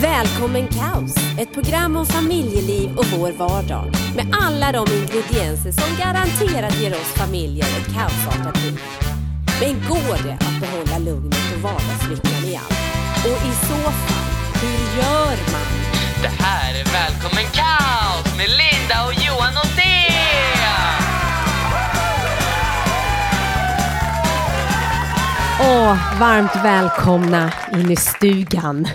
Välkommen Kaos! Ett program om familjeliv och vår vardag. Med alla de ingredienser som garanterat ger oss familjer ett kaosartat liv. Men går det att behålla lugnet och vardagslyckan i allt? Och i så fall, hur gör man? Det här är Välkommen Kaos med Linda och Johan och Åh, varmt välkomna in i stugan.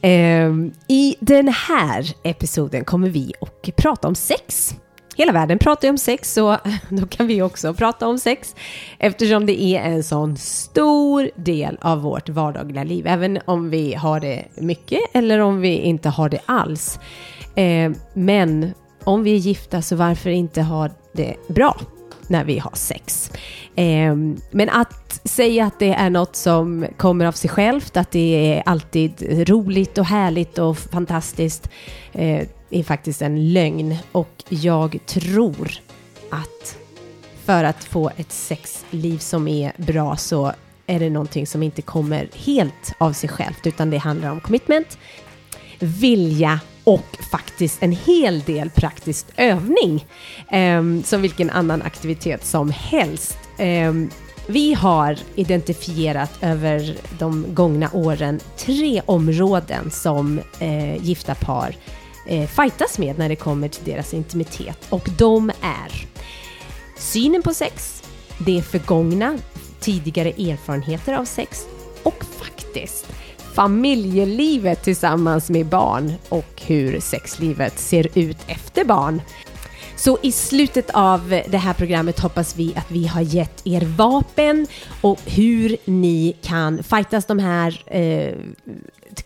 Ehm, I den här episoden kommer vi att prata om sex. Hela världen pratar ju om sex, så då kan vi också prata om sex. Eftersom det är en sån stor del av vårt vardagliga liv. Även om vi har det mycket eller om vi inte har det alls. Ehm, men om vi är gifta, så varför inte ha det bra? När vi har sex. Eh, men att säga att det är något som kommer av sig självt, att det är alltid roligt och härligt och fantastiskt, eh, är faktiskt en lögn. Och jag tror att för att få ett sexliv som är bra så är det någonting som inte kommer helt av sig självt, utan det handlar om commitment, vilja och faktiskt en hel del praktisk övning, eh, som vilken annan aktivitet som helst. Eh, vi har identifierat över de gångna åren tre områden som eh, gifta par eh, fightas med när det kommer till deras intimitet och de är synen på sex, det förgångna, tidigare erfarenheter av sex och faktiskt familjelivet tillsammans med barn och hur sexlivet ser ut efter barn. Så i slutet av det här programmet hoppas vi att vi har gett er vapen och hur ni kan fightas de här eh,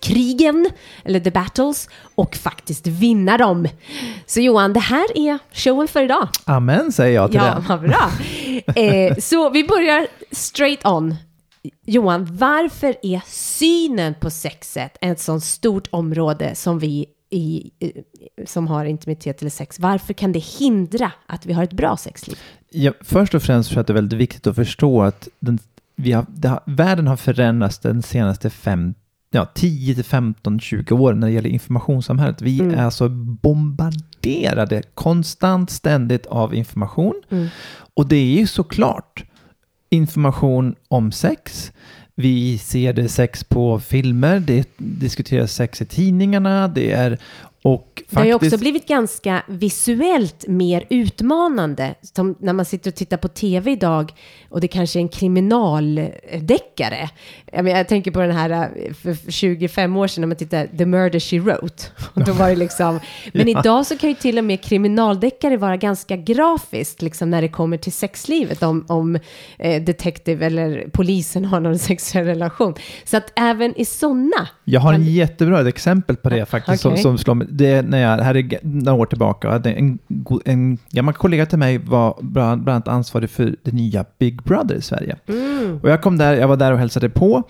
krigen, eller the battles, och faktiskt vinna dem. Så Johan, det här är showen för idag. Amen säger jag till ja, det. Ja, bra. Eh, så vi börjar straight on. Johan, varför är synen på sexet ett sånt stort område som vi i, som har intimitet eller sex, varför kan det hindra att vi har ett bra sexliv? Ja, först och främst jag att det är väldigt viktigt att förstå att den, vi har, har, världen har förändrats den senaste fem, ja, 10 till 15, 20 åren när det gäller informationssamhället. Vi mm. är alltså bombarderade konstant, ständigt av information. Mm. Och det är ju såklart information om sex. Vi ser det sex på filmer, det diskuteras sex i tidningarna, det är och det har ju också blivit ganska visuellt mer utmanande. Som när man sitter och tittar på tv idag och det kanske är en kriminaldeckare. Jag, menar, jag tänker på den här äh, för 25 år sedan när man tittade The Murder She Wrote. Och då var det liksom, men ja. idag så kan ju till och med kriminaldeckare vara ganska grafiskt liksom när det kommer till sexlivet. Om, om eh, detective eller polisen har någon sexuell relation. Så att även i sådana. Jag har en jättebra exempel på det faktiskt okay. som, som slår mig det när jag, här är några år tillbaka, hade en, en gammal kollega till mig var bland, bland annat ansvarig för det nya Big Brother i Sverige. Mm. Och jag kom där, jag var där och hälsade på.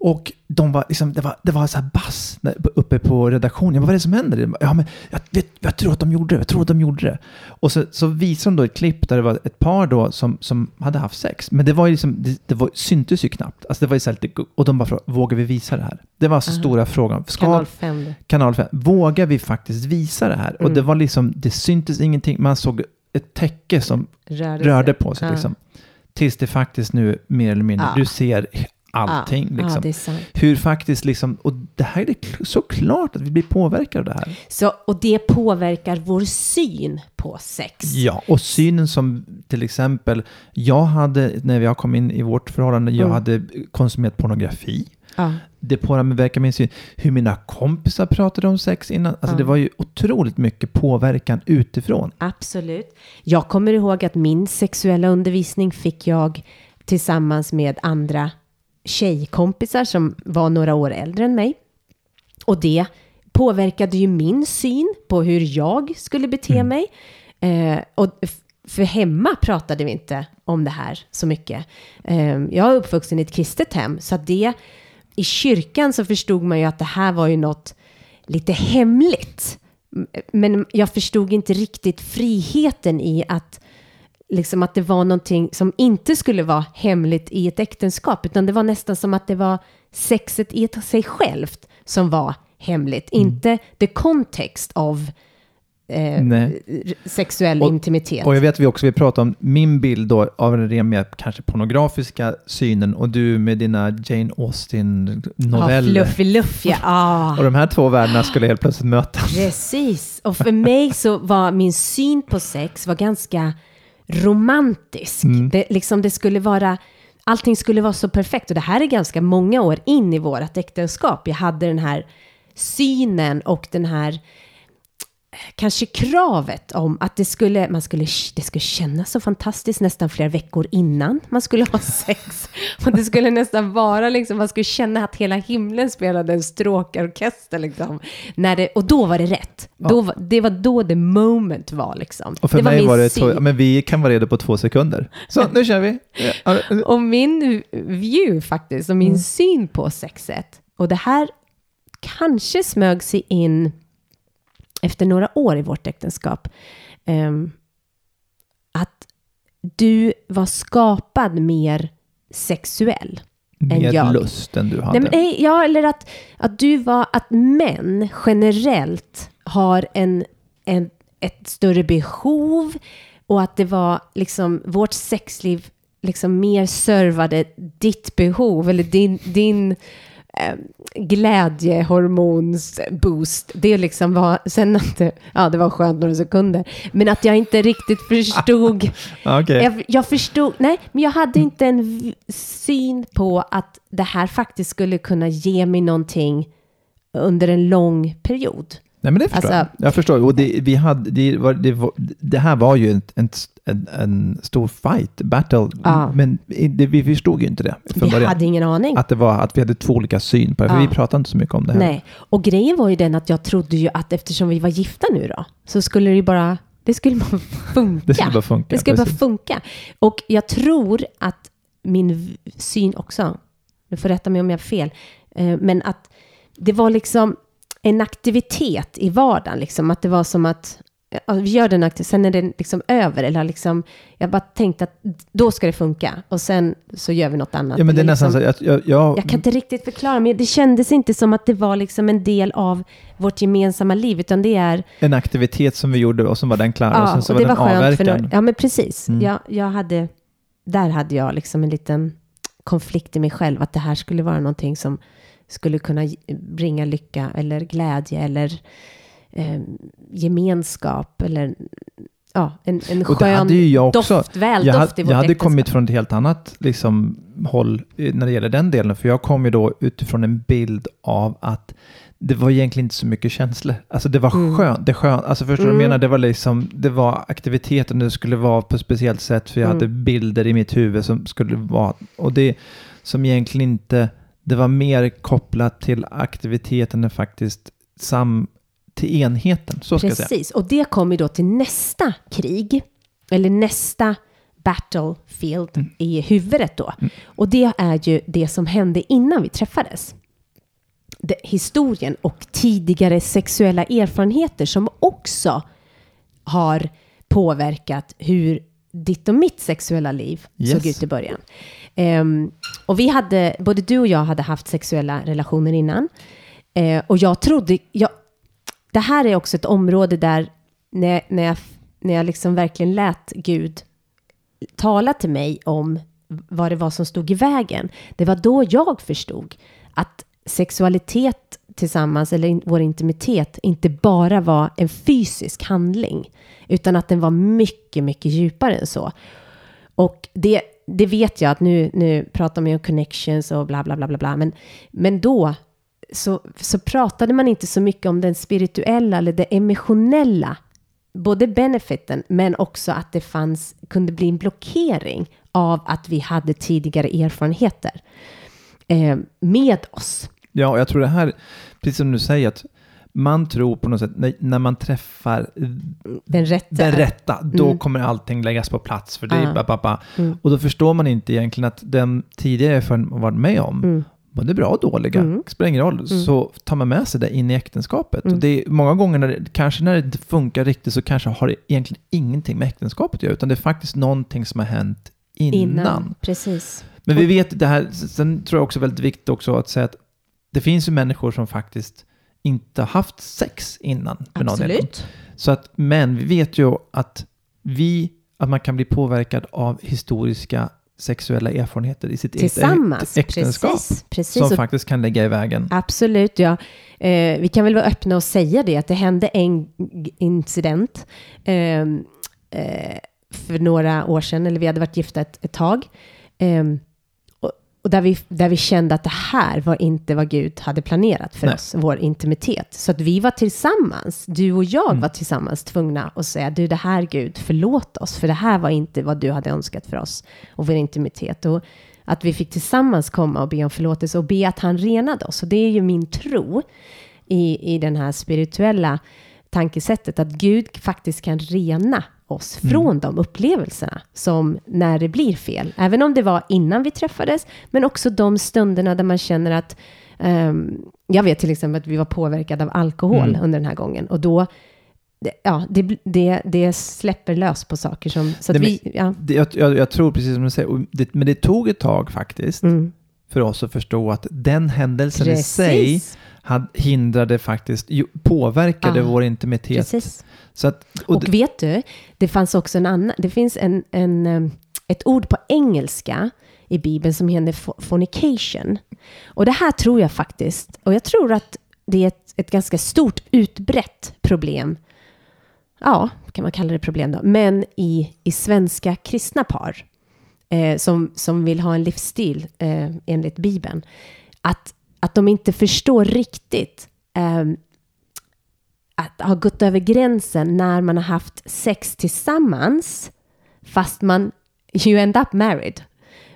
Och de var liksom, det var, det var så här bass uppe på redaktionen. Jag bara, vad är det som händer? Ja, men jag, vet, jag tror att de gjorde det. Jag tror att de gjorde det. Och så, så visade de då ett klipp där det var ett par då som, som hade haft sex. Men det var ju liksom, det, det var, syntes ju knappt. Alltså det var ju så lite, och de bara frågade, vågar vi visa det här? Det var alltså Aha. stora frågan. Ska, kanal 5. Kanal 5. Vågar vi faktiskt visa det här? Mm. Och det var liksom, det syntes ingenting. Man såg ett täcke som rörde, rörde på sig. Liksom. Tills det faktiskt nu mer eller mindre, ja. du ser allting. Ja, liksom. ja, Hur faktiskt liksom, och det här är det såklart att vi blir påverkade av det här. Så, och det påverkar vår syn på sex. Ja, och synen som till exempel, jag hade, när jag kom in i vårt förhållande, jag mm. hade konsumerat pornografi. Ja. Det påverkar min syn. Hur mina kompisar pratade om sex innan. Alltså ja. det var ju otroligt mycket påverkan utifrån. Absolut. Jag kommer ihåg att min sexuella undervisning fick jag tillsammans med andra tjejkompisar som var några år äldre än mig. Och det påverkade ju min syn på hur jag skulle bete mm. mig. Eh, och för hemma pratade vi inte om det här så mycket. Eh, jag är uppvuxen i ett kristet hem, så att det i kyrkan så förstod man ju att det här var ju något lite hemligt. Men jag förstod inte riktigt friheten i att liksom att det var någonting som inte skulle vara hemligt i ett äktenskap, utan det var nästan som att det var sexet i sig självt som var hemligt. Inte the context of eh, sexuell Och- intimitet. Och jag vet att vi också vill prata om min bild då av den ren mer kanske pornografiska synen och du med dina Jane ja, Austen-noveller. fluffy luff, ja. Ah. och de här två världarna skulle helt plötsligt mötas. Precis. Och för mig så var min syn på sex var ganska romantisk. Mm. Det, liksom det skulle vara, allting skulle vara så perfekt. Och det här är ganska många år in i vårt äktenskap. Jag hade den här synen och den här kanske kravet om att det skulle, man skulle, det skulle kännas så fantastiskt nästan flera veckor innan man skulle ha sex. Och det skulle nästan vara liksom, man skulle känna att hela himlen spelade en stråkorkester liksom. När det, och då var det rätt. Då, var- det var då the moment var liksom. Och för det var mig min var det, två, ja, men vi kan vara redo på två sekunder. Så nu kör vi. Ja, ja, Och min view faktiskt, och min Mm. syn på sexet, och det här kanske smög sig in efter några år i vårt äktenskap, ehm, att du var skapad mer sexuell. än Mer jag. lust än du hade. Nej, men, nej, ja, eller att, att du var, att män generellt har en, en, ett större behov och att det var liksom vårt sexliv liksom mer servade ditt behov eller din, din glädjehormonsboost. Det liksom var, sen att det, ja det var skönt några sekunder, men att jag inte riktigt förstod okej. jag, jag förstod, nej, men jag hade inte en syn på att det här faktiskt skulle kunna ge mig någonting under en lång period. Nej, men det förstår Alltså- jag. Jag förstår. Och det, vi hade, det, var, det, var, det här var ju en, en, en, en stor fight, battle. Ja. Men det, vi förstod ju inte det Vi början. hade ingen aning. Att, det var, att vi hade två olika syn på det. För Ja. vi pratade inte så mycket om det här. Nej, och grejen var ju den att jag trodde ju att eftersom vi var gifta nu då, så skulle det ju bara, det skulle bara funka. Det skulle bara funka. Det skulle bara funka. Och jag tror att min syn också, du får rätta mig om jag har fel, eh, men att det var liksom en aktivitet i vardagen, liksom att det var som att ja, vi gör den aktiviteten, sen är den liksom över, eller liksom, jag bara tänkte att då ska det funka, och sen så gör vi något annat. Ja, men det är nästan liksom, så att jag, jag, jag kan inte riktigt förklara, men det kändes inte som att det var liksom en del av vårt gemensamma liv, utan det är en aktivitet som vi gjorde och så var den klar. och Ja, sen så och var det den var skönt för avverkad. några, Ja, men precis. Mm. Jag, jag hade, där hade jag liksom en liten konflikt i mig själv, att det här skulle vara någonting som skulle kunna bringa lycka eller glädje eller eh, gemenskap eller ja, en, en Och skön hade ju jag också. doft, väl jag, doft i hade, vårt jag hade äktenskap. kommit från ett helt annat liksom, håll när det gäller den delen. För jag kom ju då utifrån en bild av att det var egentligen inte så mycket känslor. Alltså det var Mm. skönt. Det skönt. Alltså förstår du vad jag Mm. menar? Det var liksom, det var aktiviteten, det skulle vara på ett speciellt sätt. För jag Mm. hade bilder i mitt huvud som skulle vara, och det som egentligen inte, det var mer kopplat till aktiviteten än faktiskt sam, till enheten. Så ska jag säga. Och det kommer då till nästa krig, eller nästa battlefield Mm. i huvudet då. Och det är ju det som hände innan vi träffades. Det, historien och tidigare sexuella erfarenheter som också har påverkat hur ditt och mitt sexuella liv Yes. såg ut i början. Ehm, och vi hade, både du och jag hade haft sexuella relationer innan. Eh, och jag trodde, jag, det här är också ett område där när, när jag, när jag liksom verkligen lät Gud tala till mig om vad det var som stod i vägen. Det var då jag förstod att sexualitet tillsammans, eller vår intimitet, inte bara var en fysisk handling, utan att den var mycket, mycket djupare än så. Och det, det vet jag att nu, nu pratar man ju om connections och bla bla bla bla, bla men, men då så, så pratade man inte så mycket om den spirituella eller det emotionella, både benefiten men också att det fanns, kunde bli en blockering av att vi hade tidigare erfarenheter eh, med oss. Ja, och jag tror det här, precis som du säger, att man tror på något sätt, när, när man träffar Den rätta. den rätta, då Mm. kommer allting läggas på plats. För det är Ja. ba, ba, ba. Mm. Och då förstår man inte egentligen att den tidigare erfarenhet man varit med om, Mm. Både bra och dåliga, Mm. spelar ingen roll, så tar man med sig det in i äktenskapet. Mm. Och det är många gånger, när det, kanske när det inte funkar riktigt, så kanske har det egentligen ingenting med äktenskapet att göra, utan det är faktiskt någonting som har hänt innan. Precis. Men vi vet det här, sen tror jag också väldigt viktigt också att säga att det finns ju människor som faktiskt inte haft sex innan. med någon. Absolut. Så att, men vi vet ju att, vi, att man kan bli påverkad av historiska sexuella erfarenheter i sitt eget Tillsammans. äktenskap. Precis. precis. Som faktiskt kan lägga i vägen. Absolut, ja. Eh, vi kan väl vara öppna och säga det, att det hände en incident eh, eh, för några år sedan, eller vi hade varit gifta ett, ett tag. Och och där, vi, där vi kände att det här var inte vad Gud hade planerat för Nej. oss, vår intimitet. Så att vi var tillsammans, du och jag Mm. var tillsammans tvungna att säga, du det här Gud, förlåt oss, för det här var inte vad du hade önskat för oss och vår intimitet. Och att vi fick tillsammans komma och be om förlåtelse och be att han renade oss. Och det är ju min tro i, i den här spirituella tankesättet, att Gud faktiskt kan rena oss från de upplevelserna som när det blir fel. Även om det var innan vi träffades, men också de stunderna där man känner att ehm, jag vet till exempel att vi var påverkade av alkohol Mm. under den här gången. Och då, det, ja, det, det, det släpper lös på saker som... Så att Nej, vi, ja, Det, jag, jag, tror precis som du säger, det, men det tog ett tag faktiskt mm, för oss att förstå att den händelsen i sig precis. Hindrade faktiskt, påverkade Ja, vår intimitet. Precis. Så att, och Och vet du, det fanns också en annan, det finns en, en, ett ord på engelska i Bibeln som heter fo- fornication. Och det här tror jag faktiskt, och jag tror att det är ett, ett ganska stort utbrett problem. Ja, kan man kalla det problem då, men i, i svenska kristna par eh, som, som vill ha en livsstil eh, enligt Bibeln. Att, att de inte förstår riktigt eh, att ha gått över gränsen när man har haft sex tillsammans fast man you end up married.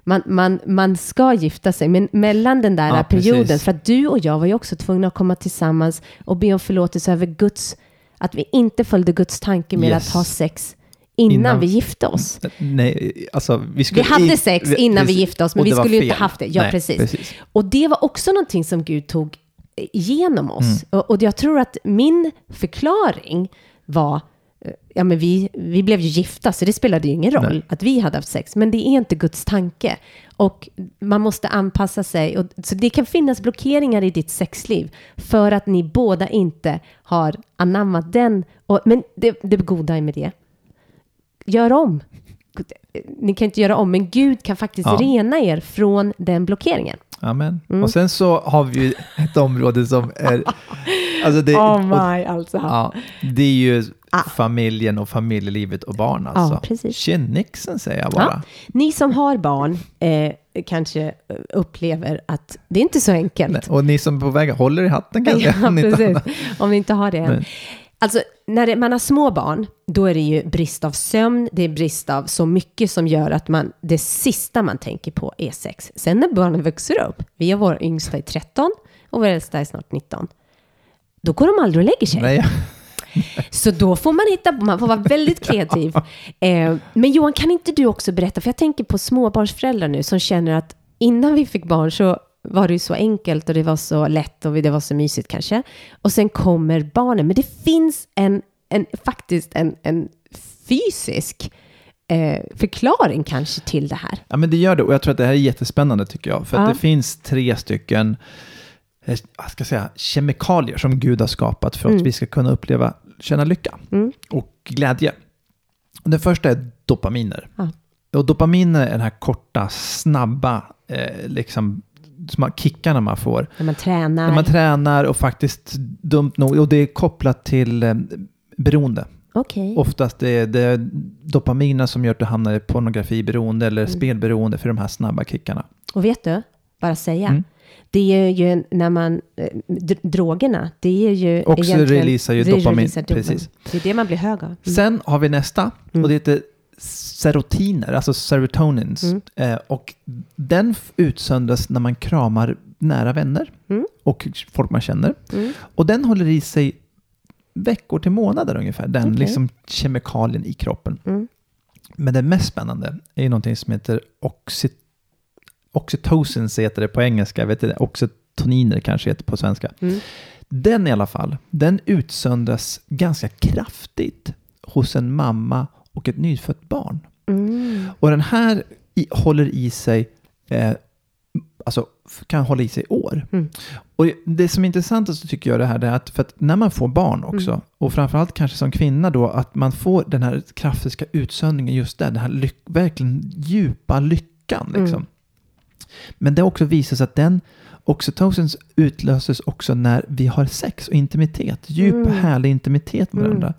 Man, man, man ska gifta sig, men mellan den där Ja, perioden, precis. för att du och jag var ju också tvungna att komma tillsammans och be om förlåtelse över Guds, att vi inte följde Guds tanke med Yes. att ha sex innan, Innan- vi gifte oss. nej, alltså vi Vi skulle... hade i- sex innan vi precis. gifte oss, men vi skulle ju inte haft det. Ja, Nej, precis. precis. Och det var också någonting som Gud tog igenom oss. Mm. Och, och jag tror att min förklaring var, eh, ja men vi, vi blev ju gifta, så det spelade ju ingen roll Nej. att vi hade haft sex. Men det är inte Guds tanke. Och man måste anpassa sig. Och, så det kan finnas blockeringar i ditt sexliv för att ni båda inte har anammat den. Och, men det, det goda med det. Gör om. Ni kan inte göra om, men Gud kan faktiskt Ja. rena er från den blockeringen. Amen. Mm. Och sen så har vi ju ett område som är... Alltså det, och, my, alltså. ja, det är ju Ah. familjen och familjelivet och barn alltså. precis. Tjenixen säger jag bara. Ja. Ni som har barn eh, kanske eh, upplever att det är inte så enkelt. Nej, Och ni som är på väg, håller i hatten kanske. Ja, om ni inte precis. har- Om ni inte har det än. Nej. Alltså, när det, man har små barn, då är det ju brist av sömn, det är brist av så mycket som gör att man, det sista man tänker på är sex. Sen när barnen växer upp, vi har vår yngsta i 13 och vår äldsta är snart 19, då går de aldrig och lägger sig. Nej, Så då får man hitta, man får vara väldigt kreativ. Eh, men Johan, kan inte du också berätta, för jag tänker på småbarnsföräldrar nu som känner att innan vi fick barn så var det ju så enkelt och det var så lätt och det var så mysigt kanske. Och sen kommer barnen, men det finns en, en faktiskt en, en fysisk eh, förklaring kanske till det här. Ja, men det gör det. Och jag tror att det här är jättespännande tycker jag. För att Ja. det finns tre stycken eh, jag ska säga, kemikalier som Gud har skapat för att Mm. vi ska kunna uppleva, känna lycka Mm. och glädje. Och den första är dopaminer. Ja. Och dopaminer är den här korta, snabba, eh, liksom, som man- kickarna man får. När man tränar. När man tränar och faktiskt dumt nog, och det är kopplat till eh, beroende. Okej. Oftast det är det dopaminer som gör att du hamnar i pornografiberoende eller Mm. spelberoende för de här snabba kickarna. Och vet du, bara säga, Mm. det är ju när man, eh, drogerna, det är ju Också releasar ju dopamin, releasar dopamin. precis. Det är det man blir hög av. Mm. Sen har vi nästa Mm. och det heter serotiner, alltså serotonins. Mm. Eh, och den utsöndras när man kramar nära vänner Mm. och folk man känner. Mm. Och den håller i sig veckor till månader ungefär, den Okej. liksom kemikalien i kroppen. Mm. Men det mest spännande är ju någonting som heter oxy, oxytocin, heter det på engelska, jag vet inte, oxytoniner kanske heter på svenska. Mm. Den i alla fall, den utsöndras ganska kraftigt hos en mamma och ett nyfött barn. Mm. Och den här i, håller i sig, eh, alltså kan hålla i sig år. Mm. Och det som är intressant tycker jag det här, är att, för att när man får barn också, Mm. och framförallt kanske som kvinna då, att man får den här kraftiska utsöndringen just där, den här verkligen djupa lyckan. Liksom. Mm. Men det också visar sig att den oxytocin utlöses också när vi har sex och intimitet, djup Mm. härlig intimitet med Mm. varandra.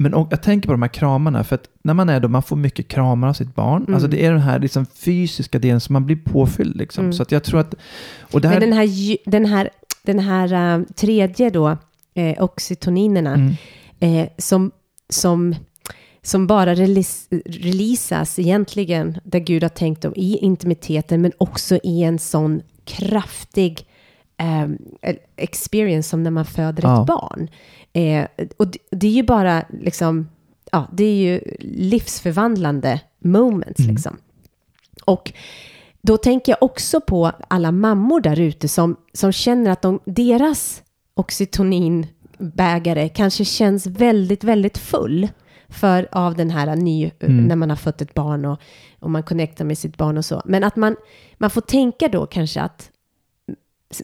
Men jag tänker på de här kramarna, för att när man är då, man får mycket kramar av sitt barn. Mm. Alltså det är den här liksom fysiska delen som man blir påfylld. Liksom. Mm. Så att jag tror att... Och här, Men den här, den här, den här eh, tredje då, eh, oxytoninerna, mm, eh, som, som, som bara releas, releasas egentligen, där Gud har tänkt dem, i intimiteten, men också i en sån kraftig eh, experience som när man föder Ja. ett barn. Eh, och det, det är ju bara liksom, ja, det är ju livsförvandlande moments Mm. liksom. Och då tänker jag också på alla mammor där ute som, som känner att de, deras oxytoninbägare kanske känns väldigt, väldigt full för av den här ny, Mm. när man har fått ett barn och, och man connectar med sitt barn och så. Men att man, man får tänka då kanske att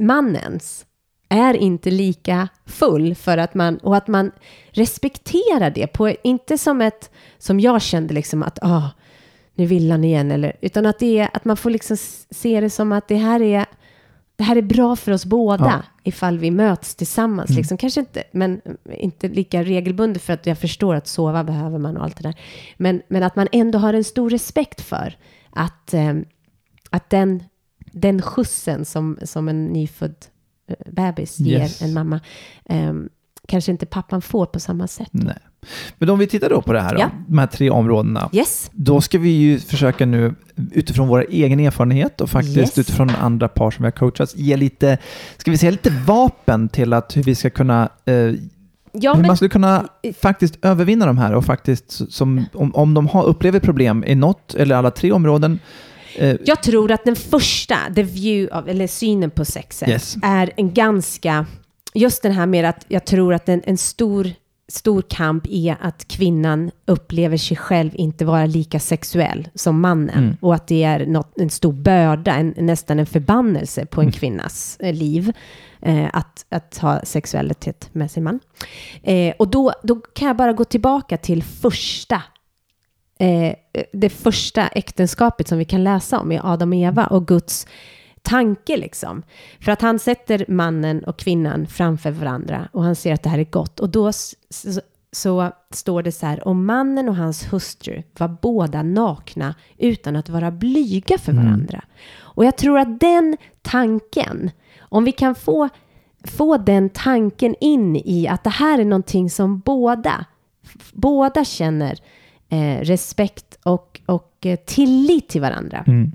mannens är inte lika full för att man, och att man respekterar det på, inte som ett, som jag kände liksom att, ah, nu vill han igen, eller, utan att det är, att man får liksom se det som att det här är, det här är bra för oss båda Ja. ifall vi möts tillsammans. Mm. Liksom. Kanske inte, men inte lika regelbundet för att jag förstår att sova behöver man och allt det där. Men, men att man ändå har en stor respekt för att, eh, att den, den skjutsen som, som en nyfödd bebis ger Yes. en mamma, eh, kanske inte pappan får på samma sätt. nej. Men om vi tittar då på det här, då, Ja. de här tre områdena. Yes. Då ska vi ju försöka nu utifrån vår egen erfarenhet och faktiskt Yes. utifrån andra par som vi har coachats ge lite, ska vi säga lite vapen till att hur vi ska kunna eh, Ja, hur men, man skulle kunna faktiskt övervinna de här och faktiskt som, om, om de har, upplever problem i något eller alla tre områden. Eh, Jag tror att den första, the view of, eller synen på sexet, Yes. är en ganska, just den här med att jag tror att en, en stor, stor kamp är att kvinnan upplever sig själv inte vara lika sexuell som mannen. Mm. Och att det är något, en stor börda, en, nästan en förbannelse på en kvinnas eh, liv. Eh, att, att ha sexualitet med sin man. Eh, och då, då kan jag bara gå tillbaka till första eh, det första äktenskapet som vi kan läsa om i Adam och Eva och Guds tanke liksom. För att han sätter mannen och kvinnan framför varandra och han ser att det här är gott. Och då så, så står det så här, och mannen och hans hustru var båda nakna utan att vara blyga för varandra. Och jag tror att den tanken, om vi kan få, få den tanken in i att det här är någonting som båda, båda känner eh, respekt och, och eh, tillit till varandra. mm,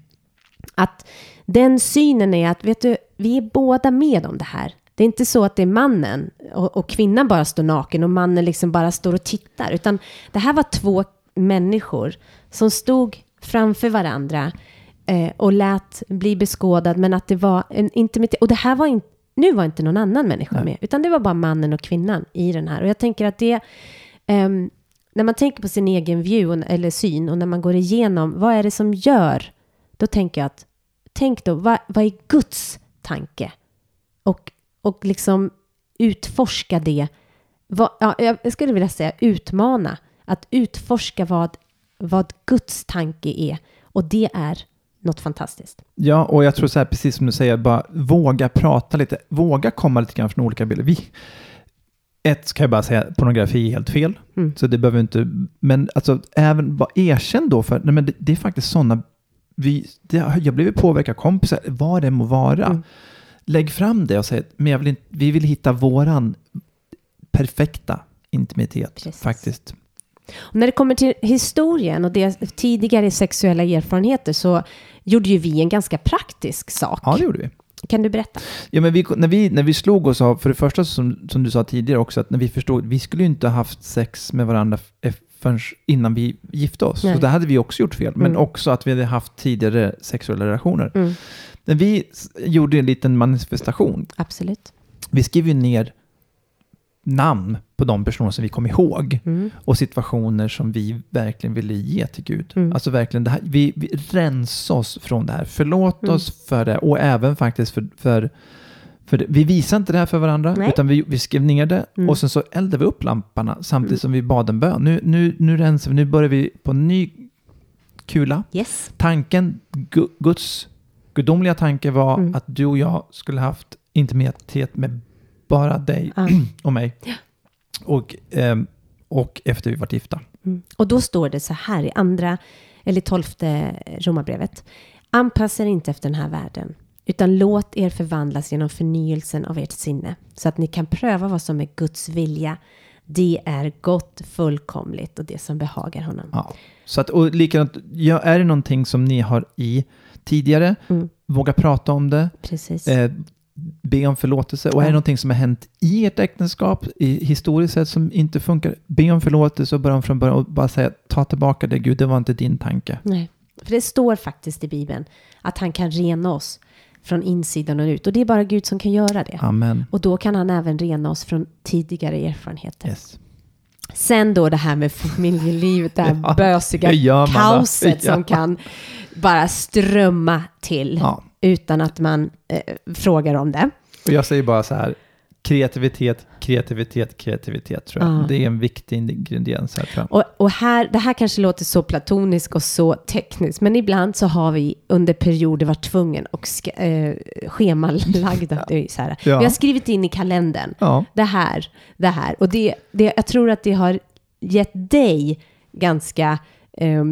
Att den synen är att, vet du, vi är båda med om det här. Det är inte så att det är mannen och, och kvinnan bara står naken och mannen liksom bara står och tittar. Utan det här var två människor som stod framför varandra eh, och lät bli beskådad. Men att det var en intimitet. Och det här var inte, nu var inte någon annan människa Nej. med. Utan det var bara mannen och kvinnan i den här. Och jag tänker att det, ehm, när man tänker på sin egen view eller syn och när man går igenom, vad är det som gör? Då tänker jag att, tänk då, vad, vad är Guds tanke? Och, och liksom utforska det. Vad, ja, jag skulle vilja säga utmana. Att utforska vad, vad Guds tanke är. Och det är något fantastiskt. ja, och jag tror så här, precis som du säger, bara våga prata lite, våga komma lite grann från olika bilder. Vi, ett ska jag bara säga, pornografi är helt fel, Mm. så det behöver inte, men alltså även bara erkänn då för, nej men det, det är faktiskt sådana, vi, det, jag blev påverkad av kompisar, vad det må vara. Mm. Lägg fram det och säg, men jag vill inte, vi vill hitta våran perfekta intimitet Precis. faktiskt. Och när det kommer till historien och det tidigare sexuella erfarenheter så gjorde ju vi en ganska praktisk sak. Ja, det gjorde vi. Kan du berätta? Ja, men vi, när, vi, när vi slog oss av, för det första som, som du sa tidigare också, att när vi förstod, vi skulle ju inte ha haft sex med varandra f- förrän innan vi gifte oss. Nej. Så det hade vi också gjort fel. Men Mm. också att vi hade haft tidigare sexuella relationer. Mm, När vi gjorde en liten manifestation, absolut. vi skrev ju ner namn på de personer som vi kom ihåg Mm, och situationer som vi verkligen ville ge till Gud. Mm. Alltså verkligen, det här, vi, vi rensar oss från det här. Förlåt Mm. oss för det och även faktiskt för, för, För det, vi visar inte det här för varandra, Nej. utan vi, vi skrev ner det Mm. och sen så eldade vi upp lamporna samtidigt som vi bad en bön. Nu, nu, nu rensar vi, nu börjar vi på en ny kula. Yes. Tanken, Gu- Guds gudomliga tanke var Mm. att du och jag skulle haft intimitet med bara dig Ja. och mig. Och, ehm, och efter vi varit gifta. Mm. Och då står det så här i andra, eller tolfte romarbrevet. Anpassa er inte efter den här världen, utan låt er förvandlas genom förnyelsen av ert sinne, så att ni kan pröva vad som är Guds vilja. Det är gott, fullkomligt och det som behagar honom. Ja. Så att, och likadant, ja, är det någonting som ni har i tidigare, Mm. våga prata om det, Precis. eh, be om förlåtelse. Och är det någonting som har hänt i ert äktenskap, i, historiskt sett, som inte funkar, be om förlåtelse och börja om från början och bara säga, ta tillbaka det, Gud, det var inte din tanke. Nej, för det står faktiskt i Bibeln att han kan rena oss från insidan och ut. Och det är bara Gud som kan göra det. Amen. Och då kan han även rena oss från tidigare erfarenheter. Yes. Sen då det här med familjelivet, det här Ja, bösiga kaoset Ja. som kan bara strömma till Ja. Utan att man eh, frågar om det. Och jag säger bara så här, kreativitet, kreativitet, kreativitet tror jag. Ja. Det är en viktig ingrediens här tror jag. Och, och här, det här kanske låter så platoniskt och så tekniskt, men ibland så har vi under perioder varit tvungen och eh, schemalagda. Det är ju så här. Ja. Vi har skrivit in i kalendern, Ja, det här, det här. Och det, det, jag tror att det har gett dig ganska... eh,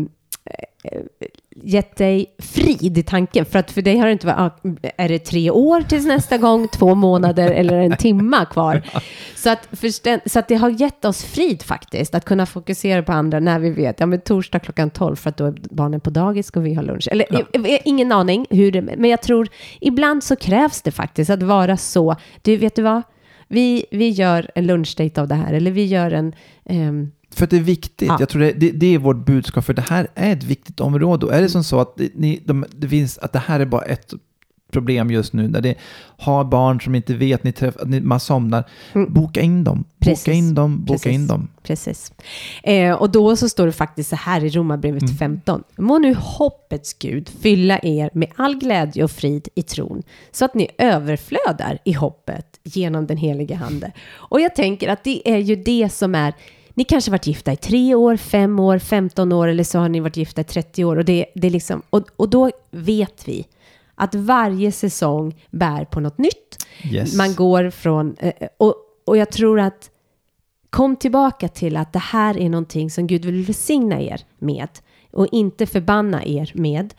gett dig frid i tanken. För att för dig har det inte varit, ah, är det tre år tills nästa gång, två månader eller en timma kvar? Så att, förstän, så att det har gett oss frid faktiskt, att kunna fokusera på andra när vi vet, ja men torsdag klockan 12 för att då är barnen på dagis och vi har lunch. Eller Ja. jag, jag, ingen aning hur det, men jag tror ibland så krävs det faktiskt att vara så, du vet du vad? Vi, vi gör en lunchdate av det här, eller vi gör en... ehm, för att det är viktigt. Ja. Jag tror det, det, det är vårt budskap, för det här är ett viktigt område. Och är det som så att det, ni, de, det finns, att det här är bara ett problem just nu, när det har barn som inte vet, ni träffar, ni, man somnar, Mm. boka in dem. Boka Precis. in dem, boka Precis. in dem. Precis. Eh, och då så står det faktiskt så här i Romarbrevet Mm. 15. Må nu hoppets Gud fylla er med all glädje och frid i tron, så att ni överflödar i hoppet genom den heliga Ande. Och jag tänker att det är ju det som är ni kanske varit gifta i tre år, fem år, 15 år eller så har ni varit gifta i 30 år. Och, det, det liksom, och, och då vet vi att varje säsong bär på något nytt. Yes. Man går från... eh, Och, och jag tror att kom tillbaka till att det här är någonting som Gud vill välsigna er med och inte förbanna er med,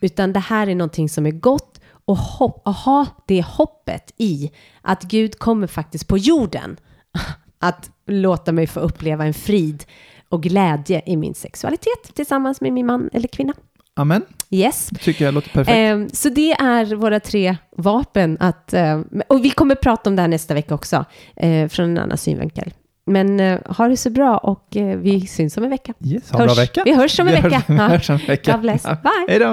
utan det här är någonting som är gott och hopp, och ha det hoppet i att Gud kommer faktiskt på jorden att låta mig få uppleva en frid och glädje i min sexualitet tillsammans med min man eller kvinna. Amen. Yes. Det tycker jag låter perfekt. Ehm, så det är våra tre vapen. Att, ehm, och vi kommer prata om det här nästa vecka också, eh, från en annan synvinkel. Men eh, ha det så bra och eh, vi syns om en vecka. yes, ha en bra vecka. Vi hörs om en Vi vecka. Hörs, vi hörs om en vecka. God bless. Bye. Hej då.